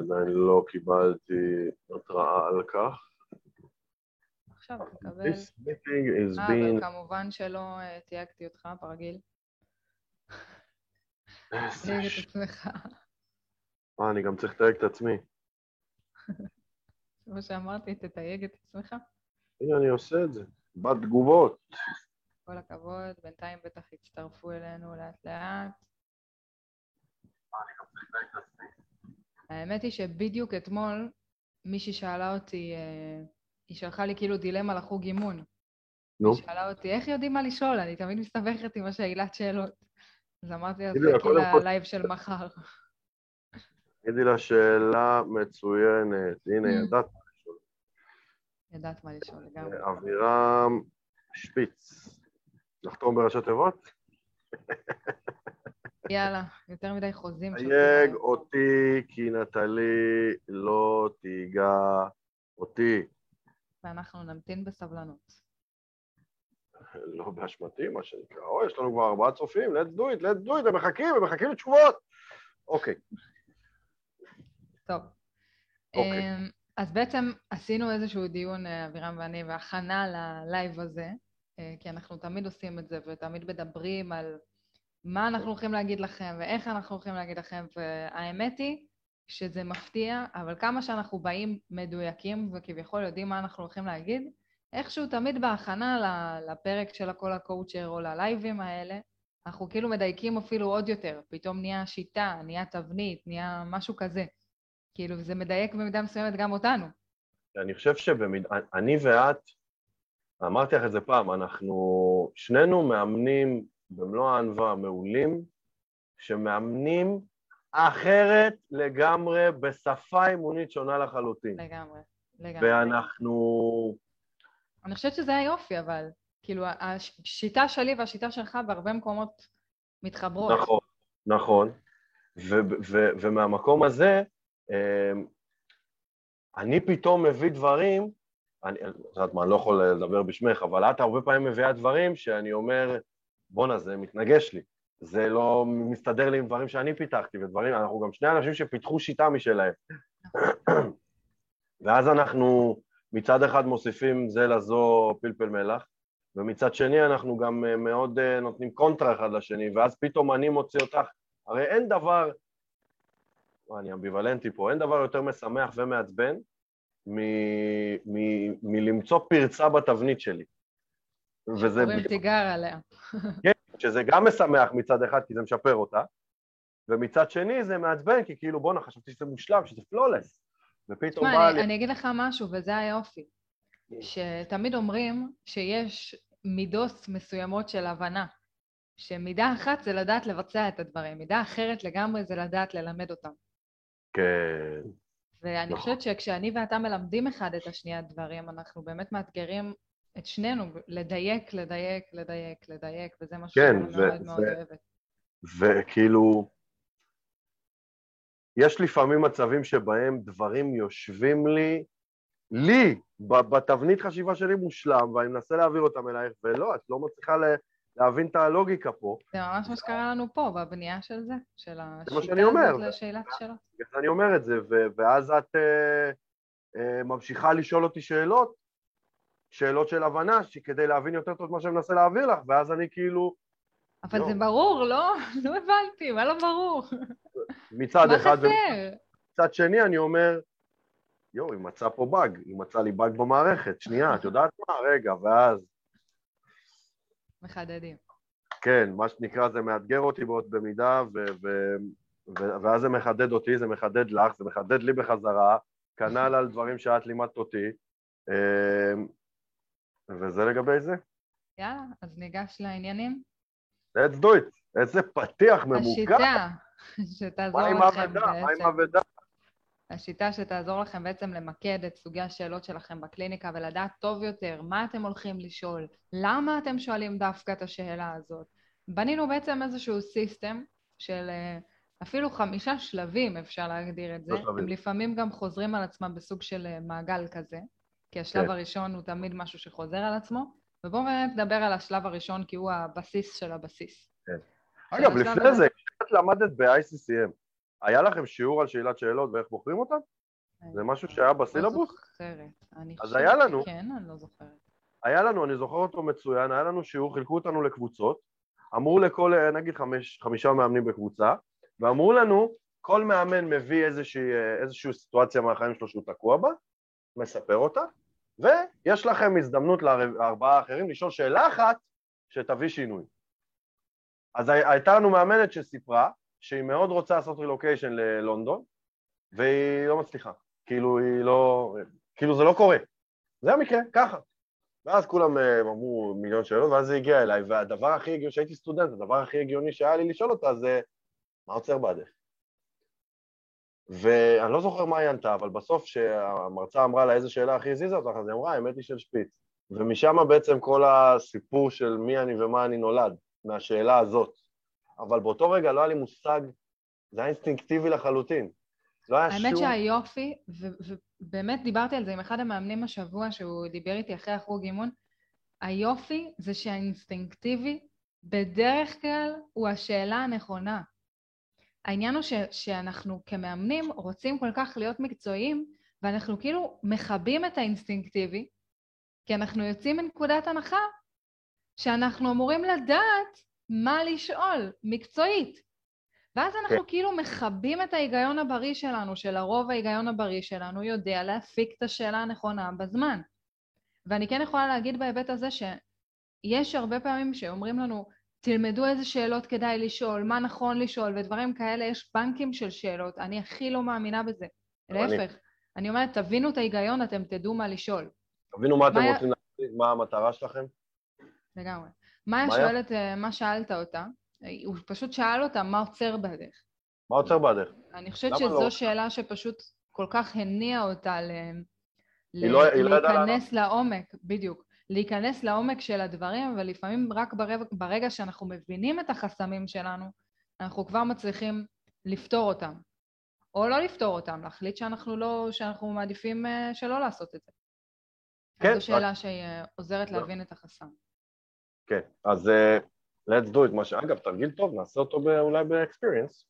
אני עדיין לא קיבלתי התראה על כך. עכשיו תקבל. This meeting is אה, being... אבל כמובן שלא אה, תייגתי אותך, ברגיל. תייג את עצמך. אה, אני גם צריך לתייג את עצמי. מה שאמרתי, תתייג את עצמך. הנה, אני עושה את זה. בתגובות. כל הכבוד, בינתיים בטח יצטרפו אלינו לאט לאט. האמת היא שבדיוק אתמול מישהי שאלה אותי, אה, היא שלחה לי כאילו דילמה לחוג אימון. נו, היא שאלה אותי, איך יודעים מה לשאול? אני תמיד מסתבכת עם השאלת שאלות. אז אמרתי לה, תחכי קודם כל- ללייב של מחר. תגידי לה שאלה מצוינת. הנה, Mm. ידעת. ידעת מה לשאול לגמרי. אבירם שפיץ. לחתום בראשי תיבות? יאללה, יותר מדי חוזים. תייג. אותי, כי נטלי לא תיגע אותי. ואנחנו נמתין בסבלנות. לא באשמתי, מה שנקרא. אוי, יש לנו כבר ארבעה צופים, let's do it, let's do it, הם מחכים, הם מחכים לתשובות. אוקיי, טוב. אוקיי. אמ, אז בעצם עשינו איזשהו דיון, אה, אבירם ואני, והכנה ללייב הזה, אה, כי אנחנו תמיד עושים את זה ותמיד מדברים על מה אנחנו הולכים להגיד לכם ואיך אנחנו הולכים להגיד לכם, והאמת היא שזה מפתיע, אבל כמה שאנחנו באים מדויקים וכביכול יודעים מה אנחנו הולכים להגיד, איכשהו תמיד בהכנה לפרק של הקול הקואוצ'ר או ללייבים האלה, אנחנו כאילו מדייקים אפילו עוד יותר, פתאום נהיה שיטה, נהיה תבנית, נהיה משהו כזה. כאילו, זה מדייק במידה מסוימת גם אותנו. אני חושב שאני ואת, אמרתי לך את זה פעם, אנחנו שנינו מאמנים במלוא הענווה מעולים, שמאמנים אחרת לגמרי בשפה אימונית שונה לחלוטין. לגמרי, לגמרי. ואנחנו... אני חושבת שזה היופי, אבל, כאילו, השיטה שלי והשיטה שלך בהרבה מקומות מתחברות. נכון, נכון. ו- ו- ומהמקום הזה, אמ, אני פתאום מביא דברים, אני, את יודעת מה, אני לא יכול לדבר בשמך, אבל את הרבה פעמים מביאה דברים שאני אומר, בואנה, זה מתנגש לי. זה לא מסתדר לי עם דברים שאני פיתחתי, ודברים, אנחנו גם שני אנשים שפיתחו שיטה משלהם. ואז אנחנו מצד אחד מוסיפים זה לזו פלפל מלח, ומצד שני אנחנו גם אה, מאוד אה, נותנים קונטרה אחד לשני, ואז פתאום אני מוציא אותך. הרי אין דבר, אני אמביוולנטי פה, אין דבר יותר משמח ומעצבן מ- מ- מלמצוא פרצה בתבנית שלי. וזה קוראים תיגר עליה. שזה גם משמח מצד אחד, כי זה משפר אותה, ומצד שני זה מעצבן, כי כאילו, בואנה, חשבתי שזה מושלם, שזה פלולס. ופתאום בא לי... אני אגיד לך משהו, וזה היופי. שתמיד אומרים שיש מידות מסוימות של הבנה. שמידה אחת זה לדעת לבצע את הדברים, מידה אחרת לגמרי זה לדעת ללמד אותם. כן, ואני נכון. חושבת שכשאני ואתה מלמדים אחד את השנייה דברים, אנחנו באמת מאתגרים את שנינו לדייק, לדייק, לדייק, לדייק, וזה מה כן, שאני ו- מאוד מאוד ו- אוהבת. וכאילו, יש לפעמים מצבים שבהם דברים יושבים לי, לי, בתבנית חשיבה שלי מושלם, ואני מנסה להעביר אותם אלייך, ולא, את לא מצליחה ל- להבין את הלוגיקה פה. זה ממש מה שקרה לנו פה, בבנייה של זה, של השיטה שאני אומר. הזאת לשאלת שאלות. אני אומר את זה, ו- ואז את אה, אה, ממשיכה לשאול אותי שאלות, שאלות של הבנה, כדי להבין יותר טוב מה שאני מנסה להעביר לך, ואז אני כאילו, אבל לא. זה ברור, לא? לא הבנתי, מה לא ברור? מצד מה אחד, חסר? ומצד שני אני אומר, יואו, היא מצאה פה באג, היא מצאה לי באג במערכת, שנייה, את יודעת מה? רגע, ואז, מחדדים. כן, מה שנקרא זה מאתגר אותי בעוד במידה, ו- ו- ו- ואז זה מחדד אותי, זה מחדד לך, זה מחדד לי בחזרה, כנ"ל על דברים שאת לימדת אותי, אמ, וזה לגבי זה. יאללה, אז ניגש לעניינים. let's do it. איזה פתיח ממוקד. השיטה שתעזור לכם האבדה? מה עם בעצם, האבדה? השיטה שתעזור לכם בעצם למקד את סוגי השאלות שלכם בקליניקה ולדעת טוב יותר מה אתם הולכים לשאול, למה אתם שואלים דווקא את השאלה הזאת. בנינו בעצם איזשהו סיסטם של אה, אפילו חמישה שלבים, אפשר להגדיר את זה. הם לפעמים גם חוזרים על עצמם בסוג של אה, מעגל כזה, כי השלב כן. הראשון הוא תמיד משהו שחוזר על עצמו, ובואו נדבר על השלב הראשון, כי הוא הבסיס של הבסיס. אגב, של השלב לפני. זה, כשאת למדת ב-ICCM, היה לכם שיעור על שאלת שאלות ואיך בוחרים אותן? זה משהו שהיה בסילבוס? לא זוכרת. אני אז חושבת היה לנו. שכן, אני לא זוכרת. היה לנו, אני זוכר אותו מצוין, היה לנו שיעור, חילקו אותנו לקבוצות, אמרו לכל, אה, נגיד חמש, חמישה מאמנים בקבוצה, ואמרו לנו, כל מאמן מביא איזושהי, אה, איזושהי סיטואציה מהחיים שלו שהוא תקוע בה, מספר אותה, ויש לכם הזדמנות לארבעה האחרים לשאול שאלה אחת שתביא שינוי. אז הי- הייתה לנו מאמנת שסיפרה שהיא מאוד רוצה לעשות רילוקיישן ללונדון, והיא לא מצליחה. כאילו היא לא... כאילו זה לא קורה. זה המקרה, ככה. ואז כולם אה, אמרו מיליון שאלות, ואז זה הגיע אליי, והדבר הכי הגיוני, כשהייתי סטודנט, הדבר הכי הגיוני שהיה לי לשאול אותה זה, מה עוצר בעדך? ואני לא זוכר מה היא ענתה, אבל בסוף שהמרצה אמרה לה איזה שאלה הכי הזיזה אותך, אז היא אמרה, האמת היא של שפיץ. ומשם בעצם כל הסיפור של מי אני ומה אני נולד, מהשאלה הזאת. אבל באותו רגע לא היה לי מושג, זה היה אינסטינקטיבי לחלוטין. לא היה האמת שום... שהיופי, ובאמת דיברתי על זה עם אחד המאמנים השבוע, שהוא דיבר איתי אחרי החוג אימון, היופי זה שהאינסטינקטיבי בדרך כלל הוא השאלה הנכונה. העניין הוא ש- שאנחנו כמאמנים רוצים כל כך להיות מקצועיים, ואנחנו כאילו מכבים את האינסטינקטיבי, כי אנחנו יוצאים מנקודת הנחה שאנחנו אמורים לדעת מה לשאול, מקצועית. ואז אנחנו כן. כאילו מכבים את ההיגיון הבריא שלנו, שלרוב ההיגיון הבריא שלנו יודע להפיק את השאלה הנכונה בזמן. ואני כן יכולה להגיד בהיבט הזה שיש הרבה פעמים שאומרים לנו, תלמדו איזה שאלות כדאי לשאול, מה נכון לשאול ודברים כאלה, יש בנקים של שאלות, אני הכי לא מאמינה בזה. להפך, אני אומרת, תבינו את ההיגיון, אתם תדעו מה לשאול. תבינו מה אתם רוצים להשיג, מה המטרה שלכם. לגמרי. מאיה? שואלת, אה, מה שאלת אותה? הוא פשוט שאל אותה מה עוצר בדרך. מה עוצר בעדך? אני חושבת למה שזו לא? שאלה שפשוט כל כך הניעה אותה ל... היא לא- היא לא להיכנס לעומק, בדיוק. להיכנס לעומק של הדברים, ולפעמים רק ברגע, ברגע שאנחנו מבינים את החסמים שלנו, אנחנו כבר מצליחים לפתור אותם. או לא לפתור אותם, להחליט שאנחנו לא, שאנחנו מעדיפים אה, שלא לעשות את זה. כן, זו רק- שאלה שהיא אה, עוזרת לא. להבין את החסם. כן, אז uh, let's do it. מה ש... אגב, תרגיל טוב, נעשה אותו. אולי ב-experience.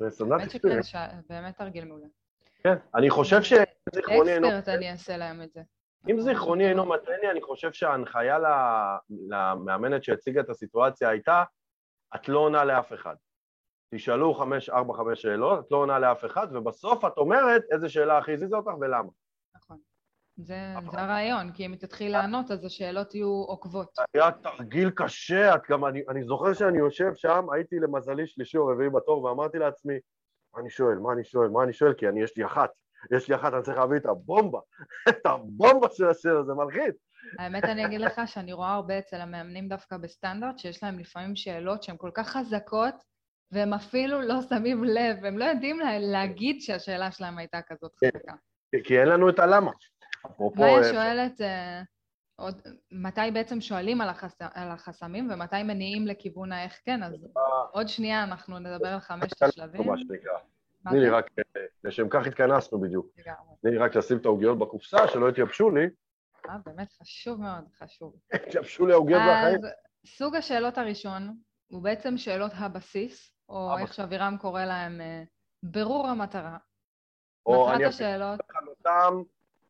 בסדנת experience. ש... באמת תרגיל מעולה. כן, אני חושב שזיכרוני אינו... אקספרט אני אעשה להם את זה. אם זיכרוני אינו מטעני, אני חושב שההנחיה למאמנת שהציגה את הסיטואציה הייתה, את לא עונה לאף אחד. תשאלו חמש, ארבע, חמש שאלות, את לא עונה לאף אחד, ובסוף את אומרת איזה שאלה הכי הזיזה אותך ולמה. נכון. זה. זה הרעיון, כי אם היא תתחיל לענות, אז השאלות יהיו עוקבות. היה תרגיל קשה, את גם, אני, אני זוכר שאני יושב שם, הייתי למזלי שלישי או רביעי בתור, ואמרתי לעצמי, מה אני שואל, מה אני שואל, מה אני שואל, כי אני, יש לי אחת, יש לי אחת, אני צריך להביא את הבומבה, את הבומבה של השאלה, זה מלחיץ. האמת, אני אגיד לך שאני רואה הרבה אצל המאמנים דווקא בסטנדרט, שיש להם לפעמים שאלות שהן כל כך חזקות, והם אפילו לא שמים לב, הם לא יודעים לה, להגיד שהשאלה שלהם הייתה כזאת כן. חזקה. כי- אין לנו את הלמה. אפרופו, מאיה אה, שואלת, אה, עוד, מתי בעצם שואלים על, החס, על החסמים ומתי מניעים לכיוון האיך כן, אז עוד שנייה אנחנו נדבר על חמשת השלבים. תני לי? רק, אה, לשם כך התכנסנו בדיוק. תני לי רק לשים את העוגיות בקופסה, שלא יתייבשו לי. אה, באמת חשוב מאוד, חשוב. יתייבשו לי העוגיות והחיים. אז סוג השאלות הראשון הוא בעצם שאלות הבסיס, או. איך שאבירם קורא להם, אה, ברור המטרה. או אני השאלות, אפתח אותם,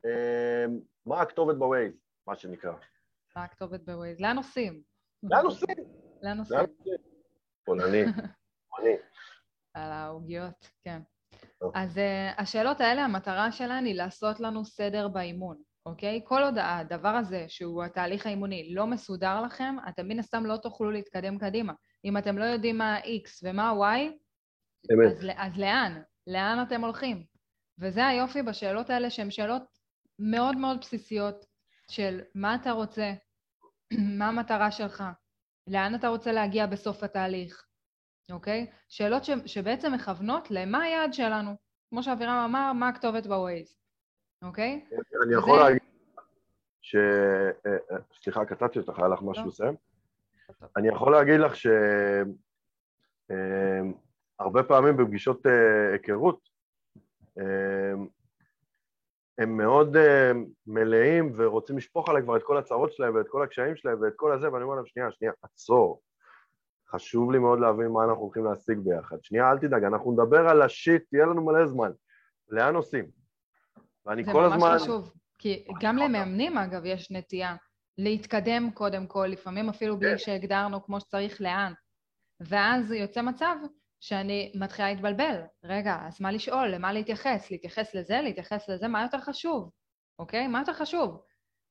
אה, מה הכתובת בווייז, מה שנקרא. מה הכתובת בווייז? לאן נוסעים? לאן נוסעים? לאן? נוסעים? פולני. פולני. על העוגיות, כן. טוב. אז uh, השאלות האלה, המטרה שלהן היא לעשות לנו סדר באימון, אוקיי? כל עוד הדבר הזה, שהוא התהליך האימוני, לא מסודר לכם, אתם מן הסתם לא תוכלו להתקדם קדימה. אם אתם לא יודעים מה ה-X ומה ה-Y. אז, אז לאן? לאן אתם הולכים? וזה היופי בשאלות האלה, שהן שאלות מאוד מאוד בסיסיות של מה אתה רוצה, מה המטרה שלך, לאן אתה רוצה להגיע בסוף התהליך, אוקיי? שאלות ש, שבעצם מכוונות למה היעד שלנו. כמו שאבירם אמר, מה הכתובת בווייז, אוקיי? אני יכול זה- להגיד ש... אה, אה, סליחה, קטעתי אותך, היה לך משהו לא. לסיים? אני יכול להגיד לך שהרבה פעמים בפגישות אה, היכרות, אה, הם מאוד אה, מלאים ורוצים לשפוך עליי כבר את כל הצרות שלהם ואת כל הקשיים שלהם ואת כל הזה, ואני אומר להם, שנייה, שנייה, עצור. חשוב לי מאוד להבין מה אנחנו הולכים להשיג ביחד. שנייה, אל תדאג, אנחנו נדבר על השיט, יהיה לנו מלא זמן. לאן עושים? ואני כל הזמן... זה ממש חשוב, כי גם למאמנים, אגב, יש נטייה להתקדם קודם כל, לפעמים אפילו בלי כן. שהגדרנו כמו שצריך לאן. ואז יוצא מצב שאני מתחילה להתבלבל. רגע, אז מה לשאול? למה להתייחס? להתייחס לזה? להתייחס לזה? מה יותר חשוב? אוקיי? מה יותר חשוב?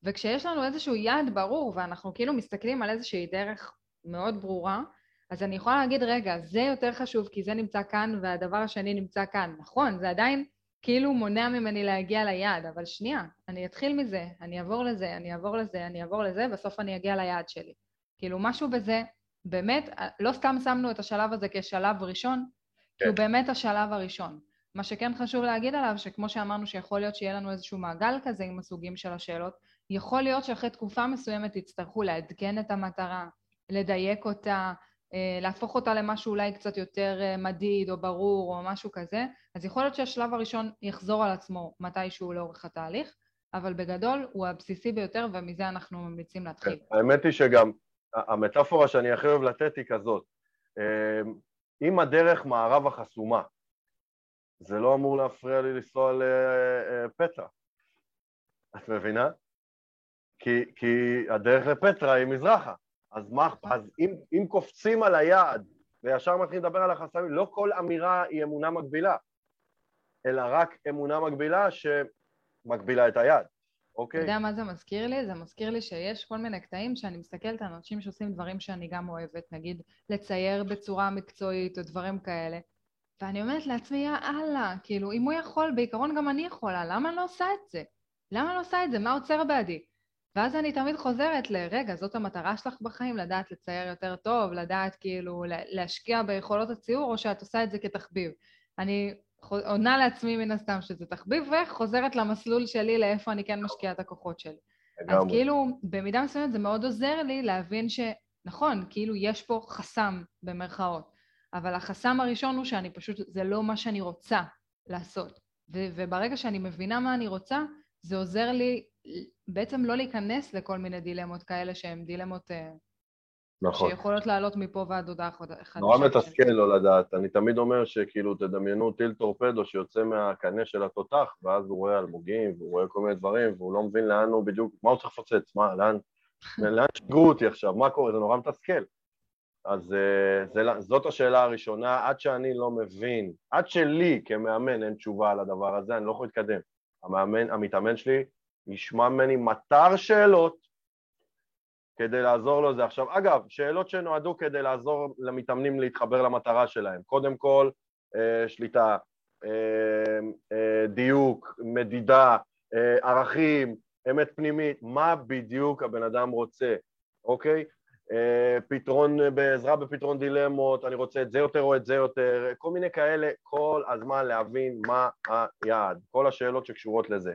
וכשיש לנו איזשהו יעד ברור ואנחנו כאילו מסתכלים על איזושהי דרך מאוד ברורה, אז אני יכולה להגיד, רגע, זה יותר חשוב כי זה נמצא כאן והדבר השני נמצא כאן. נכון, זה עדיין כאילו מונע ממני להגיע ליעד, אבל שנייה, אני אתחיל מזה, אני אעבור לזה, אני אעבור לזה, אני אעבור לזה, בסוף אני אגיע ליעד שלי. כאילו משהו בזה, באמת, לא סתם שמנו את השלב הזה כשלב ראשון, כן. כי הוא כן. באמת השלב הראשון. מה שכן חשוב להגיד עליו, שכמו שאמרנו שיכול להיות שיהיה לנו איזשהו מעגל כזה עם הסוגים של השאלות, יכול להיות שאחרי תקופה מסוימת יצטרכו לעדכן את המטרה, לדייק אותה, אה, להפוך אותה למשהו אולי קצת יותר אה, מדיד או ברור או משהו כזה, אז יכול להיות שהשלב הראשון יחזור על עצמו מתישהו לאורך התהליך, אבל בגדול הוא הבסיסי ביותר ומזה אנחנו ממליצים להתחיל. כן, האמת היא שגם המטאפורה שאני הכי אוהב לתת היא כזאת, אה, אם הדרך מערבה חסומה, זה לא אמור להפריע לי לנסוע לפטרה, את מבינה? כי, כי הדרך לפטרה היא מזרחה. אז, מה, אז אם, אם קופצים על היעד וישר מתחילים לדבר על החסמים, לא כל אמירה היא אמונה מגבילה, אלא רק אמונה מגבילה שמגבילה את היעד, אוקיי? אתה יודע מה זה מזכיר לי? זה מזכיר לי שיש כל מיני קטעים שאני מסתכלת על אנשים שעושים דברים שאני גם אוהבת, נגיד לצייר בצורה מקצועית או דברים כאלה, ואני אומרת לעצמי, יא אללה, כאילו, אם הוא יכול, בעיקרון גם אני יכולה, למה אני לא עושה את זה? למה אני לא עושה את זה? מה עוצר בעדי? ואז אני תמיד חוזרת לרגע, זאת המטרה שלך בחיים, לדעת לצייר יותר טוב, לדעת כאילו להשקיע ביכולות הציור, או שאת עושה את זה כתחביב. אני עונה לעצמי מן הסתם שזה תחביב, וחוזרת למסלול שלי לאיפה אני כן משקיעה את הכוחות שלי. אז כאילו, במידה מסוימת זה מאוד עוזר לי להבין שנכון, כאילו יש פה חסם במרכאות, אבל החסם הראשון הוא שאני פשוט, זה לא מה שאני רוצה לעשות. ו- וברגע שאני מבינה מה אני רוצה, זה עוזר לי בעצם לא להיכנס לכל מיני דילמות כאלה שהן דילמות אה, נכון. שיכולות לעלות מפה ועד הודעה חדשה. נורא מתסכל לא לדעת. אני תמיד אומר שכאילו תדמיינו טיל טורפדו שיוצא מהקנה של התותח, ואז הוא רואה אלמוגים, והוא רואה כל מיני דברים, והוא לא מבין לאן הוא בדיוק, מה הוא צריך לפוצץ, מה, לאן, לאן שיגרו אותי עכשיו, מה קורה, זה נורא מתסכל. אז אה, זה, זאת השאלה הראשונה, עד שאני לא מבין, עד שלי כמאמן אין תשובה על הדבר הזה, אני לא יכול להתקדם. המאמן, המתאמן שלי ישמע ממני מטר שאלות כדי לעזור לו זה. עכשיו, אגב, שאלות שנועדו כדי לעזור למתאמנים להתחבר למטרה שלהם. קודם כל, אה, שליטה, אה, אה, דיוק, מדידה, אה, ערכים, אמת פנימית, מה בדיוק הבן אדם רוצה, אוקיי? אה, פתרון, בעזרה בפתרון דילמות, אני רוצה את זה יותר או את זה יותר, כל מיני כאלה, כל הזמן להבין מה היעד, כל השאלות שקשורות לזה.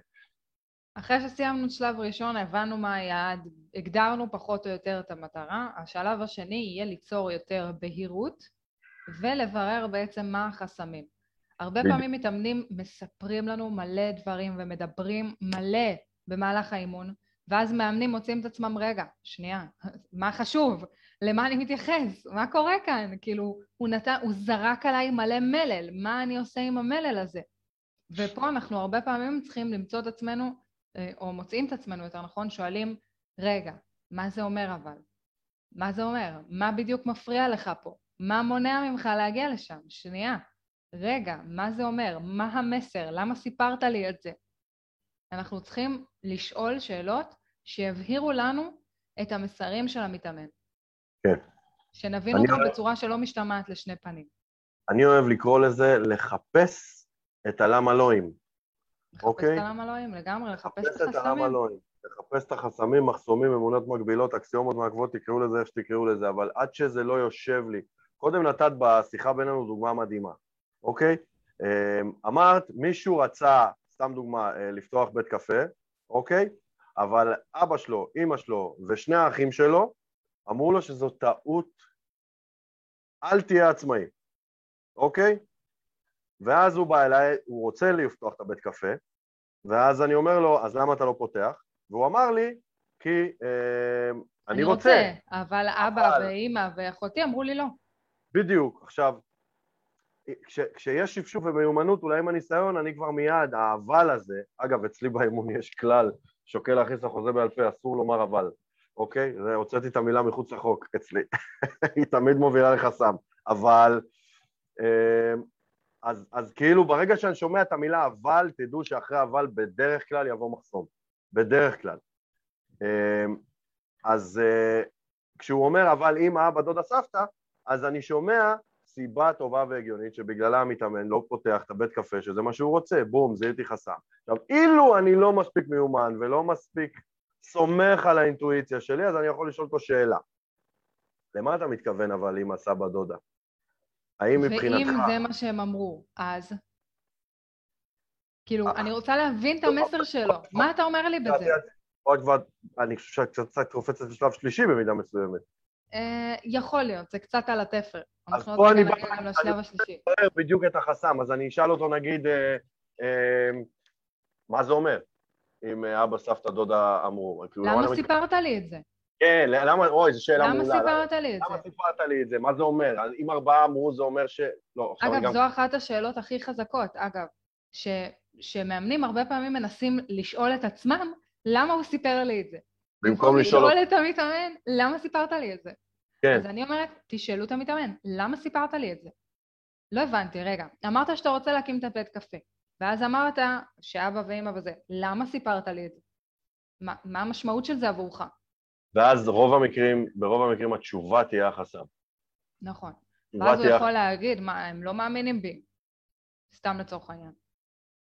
אחרי שסיימנו שלב ראשון, הבנו מה היעד, הגדרנו פחות או יותר את המטרה, השלב השני יהיה ליצור יותר בהירות ולברר בעצם מה החסמים. הרבה פעמים מתאמנים מספרים לנו מלא דברים ומדברים מלא במהלך האימון, ואז מאמנים מוצאים את עצמם, רגע, שנייה, מה חשוב? למה אני מתייחס? מה קורה כאן? כאילו, הוא, נת... הוא זרק עליי מלא מלל, מה אני עושה עם המלל הזה? ופה אנחנו הרבה פעמים צריכים למצוא את עצמנו, או מוצאים את עצמנו, יותר נכון, שואלים, רגע, מה זה אומר אבל? מה זה אומר? מה בדיוק מפריע לך פה? מה מונע ממך להגיע לשם? שנייה. רגע, מה זה אומר? מה המסר? למה סיפרת לי את זה? אנחנו צריכים לשאול שאלות שיבהירו לנו את המסרים של המתאמן. כן. שנבין אותם אוהב... בצורה שלא משתמעת לשני פנים. אני אוהב לקרוא לזה לחפש את הלמה לואים, אוקיי? לחפש את הלמה לואים, לגמרי, לחפש את החסמים. לחפש את הלמה לואים. לחפש את החסמים, מחסומים, אמונות מגבילות, אקסיומות מעכבות, תקראו לזה איך שתקראו לזה, אבל עד שזה לא יושב לי. קודם נתת בשיחה בינינו דוגמה מדהימה, אוקיי? אמ, אמרת, מישהו רצה סתם דוגמה, אה, לפתוח בית קפה, אוקיי? אבל אבא שלו, אימא שלו ושני האחים שלו אמרו לו שזו טעות, אל תהיה עצמאי, אוקיי? ואז הוא בא אליי, הוא רוצה לפתוח את הבית קפה, ואז אני אומר לו, אז למה אתה לא פותח? והוא אמר לי, כי אה, אני רוצה. אבל אבא ואימא ואחותי אמרו לי לא. בדיוק. עכשיו, כש, כשיש שפשוף ומיומנות, אולי עם הניסיון, אני כבר מיד, האבל הזה, אגב, אצלי באימון יש כלל, שוקל להכניס לחוזה בעל פה, אסור לומר אבל, אוקיי? זה, הוצאתי את המילה מחוץ לחוק אצלי, היא תמיד מובילה לחסם, אבל... אה, אז, אז כאילו ברגע שאני שומע את המילה אבל, תדעו שאחרי אבל בדרך כלל יבוא מחסום, בדרך כלל. אה, אז אה, כשהוא אומר אבל אמא, אבא, דודה, סבתא, אז אני שומע סיבה טובה והגיונית שבגללה המתאמן לא פותח את הבית קפה שזה מה שהוא רוצה, בום, זיהיתי חסם. עכשיו, אילו אני לא מספיק מיומן ולא מספיק סומך על האינטואיציה שלי, אז אני יכול לשאול אותו שאלה. למה אתה מתכוון אבל עם הסבא דודה? האם מבחינתך... ואם זה מה שהם אמרו, אז? כאילו, אני רוצה להבין את המסר שלו. מה אתה אומר לי בזה? עוד כבר, אני חושב שאת קצת קופצת לשלב שלישי במידה מסוימת. אה, יכול להיות, זה קצת על התפר. אז פה אני בא... לשלב השלישי. בדיוק את החסם, אז אני אשאל אותו נגיד, אה, אה, מה זה אומר? אם אבא, סבתא, דודה אמרו. כאילו, למה סיפרת לי את זה? כן, למה, אוי, זו שאלה מעולה. למה סיפרת לי את זה? למה סיפרת לי את זה? מה זה אומר? אם ארבעה אמרו, זה אומר ש... לא, אגב, זו אחת השאלות הכי חזקות, אגב, שמאמנים הרבה פעמים מנסים לשאול את עצמם, למה הוא סיפר לי את זה? במקום לשאול... לשאול את המתאמן, למה סיפרת לי את זה? כן. אז אני אומרת, תשאלו את המתאמן, למה סיפרת לי את זה? לא הבנתי, רגע. אמרת שאתה רוצה להקים את הבית קפה, ואז אמרת שאבא ואמא וזה, למה סיפרת לי את זה? מה, מה המשמעות של זה עבורך? ואז רוב המקרים, ברוב המקרים התשובה תהיה החסם. נכון. ואז הוא יכול להגיד, מה, הם לא מאמינים בי. סתם לצורך העניין.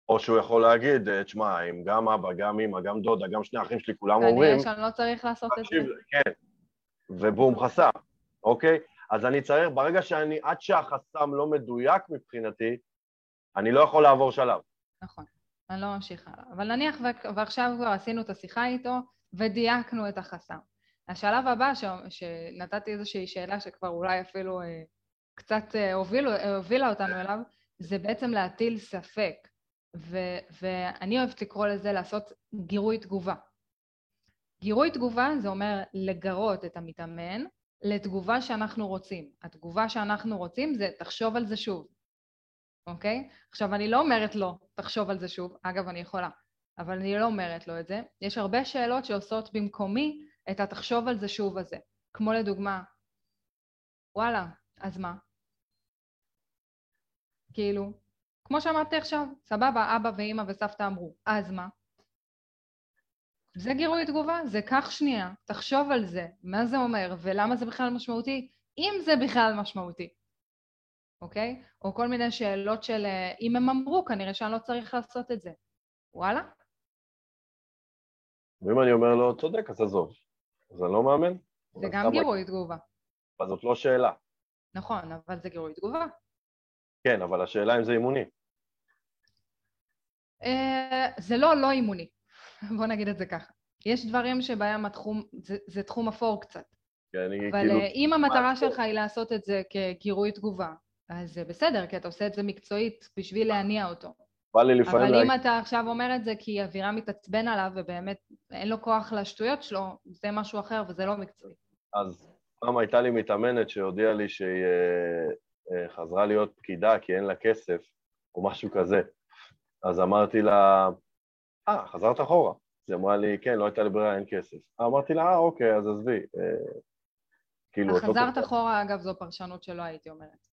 או שהוא יכול להגיד, אה, תשמע, אם גם אבא, גם אמא, גם דודה, גם שני אחים שלי, כולם אומרים... כנראה שאני לא צריך לעשות את זה. כן, ובום, חסם, אוקיי? אז אני צריך, ברגע שאני, עד שהחסם לא מדויק מבחינתי, אני לא יכול לעבור שלב. נכון, אני לא ממשיך הלאה. אבל נניח ועכשיו כבר עשינו את השיחה איתו ודייקנו את החסם. השלב הבא, ש... שנתתי איזושהי שאלה שכבר אולי אפילו אה, קצת אה, הובילו, הובילה אותנו אליו, זה בעצם להטיל ספק. ו... ואני אוהבת לקרוא לזה לעשות גירוי תגובה. גירוי תגובה זה אומר לגרות את המתאמן לתגובה שאנחנו רוצים. התגובה שאנחנו רוצים זה תחשוב על זה שוב, אוקיי? עכשיו, אני לא אומרת לו, תחשוב על זה שוב, אגב, אני יכולה, אבל אני לא אומרת לו את זה. יש הרבה שאלות שעושות במקומי את התחשוב על זה שוב הזה. כמו לדוגמה, וואלה, אז מה? כאילו, כמו שאמרתי עכשיו, סבבה, אבא ואימא וסבתא אמרו, אז מה? זה גירוי תגובה, זה קח שנייה, תחשוב על זה, מה זה אומר ולמה זה בכלל משמעותי, אם זה בכלל משמעותי, אוקיי? או כל מיני שאלות של אם הם אמרו, כנראה שאני לא צריך לעשות את זה. וואלה? ואם אני אומר לו, צודק, אז עזוב. אז אני לא מאמן? זה גם גירוי. תגובה. אבל זאת לא שאלה. נכון, אבל זה גירוי תגובה. כן, אבל השאלה אם זה אימוני. אה, זה לא לא אימוני. בוא נגיד את זה ככה. יש דברים שבהם התחום, זה, זה תחום אפור קצת. כן, אני אבל כאילו... אם המטרה שלך היא לעשות את זה כגירוי תגובה, אז זה בסדר, כי אתה עושה את זה מקצועית בשביל להניע אותו. בא לי לפעמים... אבל אם אתה עכשיו אומר את זה כי אווירה מתעצבן עליו ובאמת אין לו כוח לשטויות שלו, זה משהו אחר וזה לא מקצועי. אז פעם הייתה לי מתאמנת שהודיעה לי שהיא אה, אה, חזרה להיות פקידה כי אין לה כסף, או משהו כזה. אז אמרתי לה, אה, חזרת אחורה. אז היא אמרה לי, כן, לא הייתה לי ברירה, אין כסף. אמרתי לה, אה, אוקיי, אז עזבי. אה, כאילו... חזרת אחורה, אגב, זו פרשנות שלא הייתי אומרת.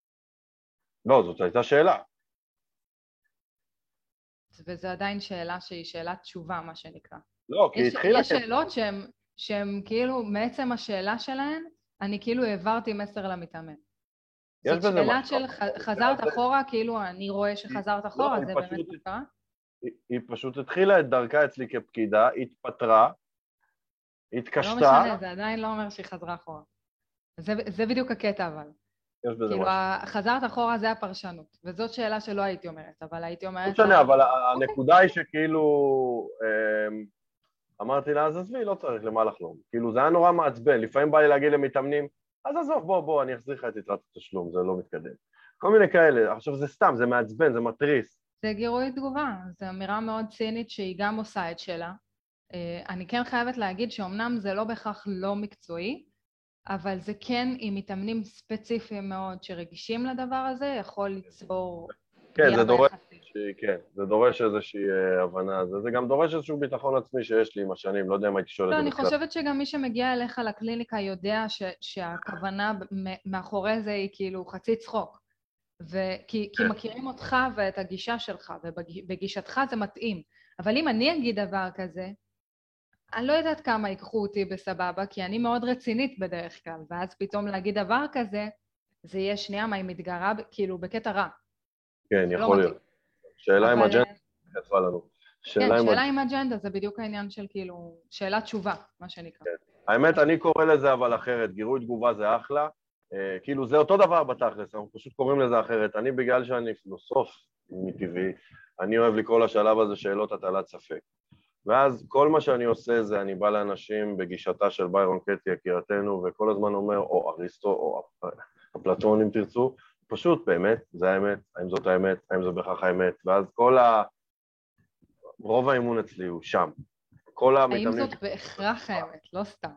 לא, זאת הייתה שאלה. וזו עדיין שאלה שהיא שאלת תשובה, מה שנקרא. לא, כי התחילה... יש שאלות שהן כאילו, מעצם השאלה שלהן, אני כאילו העברתי מסר למתאמן. יש בזה משהו. שאלה של חזרת אחורה, כאילו אני רואה שחזרת אחורה, לא, זה באמת קרה? היא פשוט התחילה את דרכה אצלי כפקידה, התפטרה, התקשתה... לא משנה, זה עדיין לא אומר שהיא חזרה אחורה. זה, זה בדיוק הקטע אבל. יש בזה כאילו, משהו. חזרת אחורה זה הפרשנות, וזאת שאלה שלא הייתי אומרת, אבל הייתי אומרת... לא משנה, אבל אוקיי. הנקודה היא שכאילו... אמ, אמרתי לה, אז עזבי, לא צריך למה לחלום. כאילו, זה היה נורא מעצבן, לפעמים בא לי להגיד למתאמנים, אז עזוב, בוא, בוא, אני אחזיר לך את יתרת התשלום, זה לא מתקדם. כל מיני כאלה. עכשיו, זה סתם, זה מעצבן, זה מתריס. זה גירוי תגובה, זו אמירה מאוד צינית שהיא גם עושה את שלה, אה, אני כן חייבת להגיד שאומנם זה לא בהכרח לא מקצועי, אבל זה כן עם מתאמנים ספציפיים מאוד שרגישים לדבר הזה, יכול ליצור... כן, זה דורש, כן, זה דורש איזושהי אה, הבנה, זה, זה גם דורש איזשהו ביטחון עצמי שיש לי עם השנים, לא יודע אם הייתי שואל את לא, זה אני חושבת שגם מי שמגיע אליך לקליניקה יודע ש, שהכוונה מאחורי זה היא כאילו חצי צחוק. וכי, כי כן. מכירים אותך ואת הגישה שלך, ובגישתך זה מתאים. אבל אם אני אגיד דבר כזה, אני לא יודעת כמה ייקחו אותי בסבבה, כי אני מאוד רצינית בדרך כלל, ואז פתאום להגיד דבר כזה, זה יהיה שנייה מה היא מתגרה, כאילו, בקטע רע. כן, לא יכול להיות. שאלה אם אג'נדה יצאה לנו. כן, שאלה עם אג'נדה, זה בדיוק העניין של כאילו, שאלה תשובה, מה שנקרא. כן. האמת, אני קורא לזה אבל אחרת, גירוי תגובה זה אחלה, אה, כאילו זה אותו דבר בתכלס, אנחנו פשוט קוראים לזה אחרת. אני, בגלל שאני פילוסוף מטבעי, אני אוהב לקרוא לשלב הזה שאלות הטלת ספק. ואז כל מה שאני עושה זה אני בא לאנשים בגישתה של ביירון קטי יקירתנו וכל הזמן אומר, או אריסטו, או אפלטון אם תרצו, פשוט באמת, זה האמת, האם זאת האמת, האם זאת בהכרח האמת, ואז כל ה... רוב האימון אצלי הוא שם. כל המתאמנים... האם זאת בהכרח האמת, לא סתם.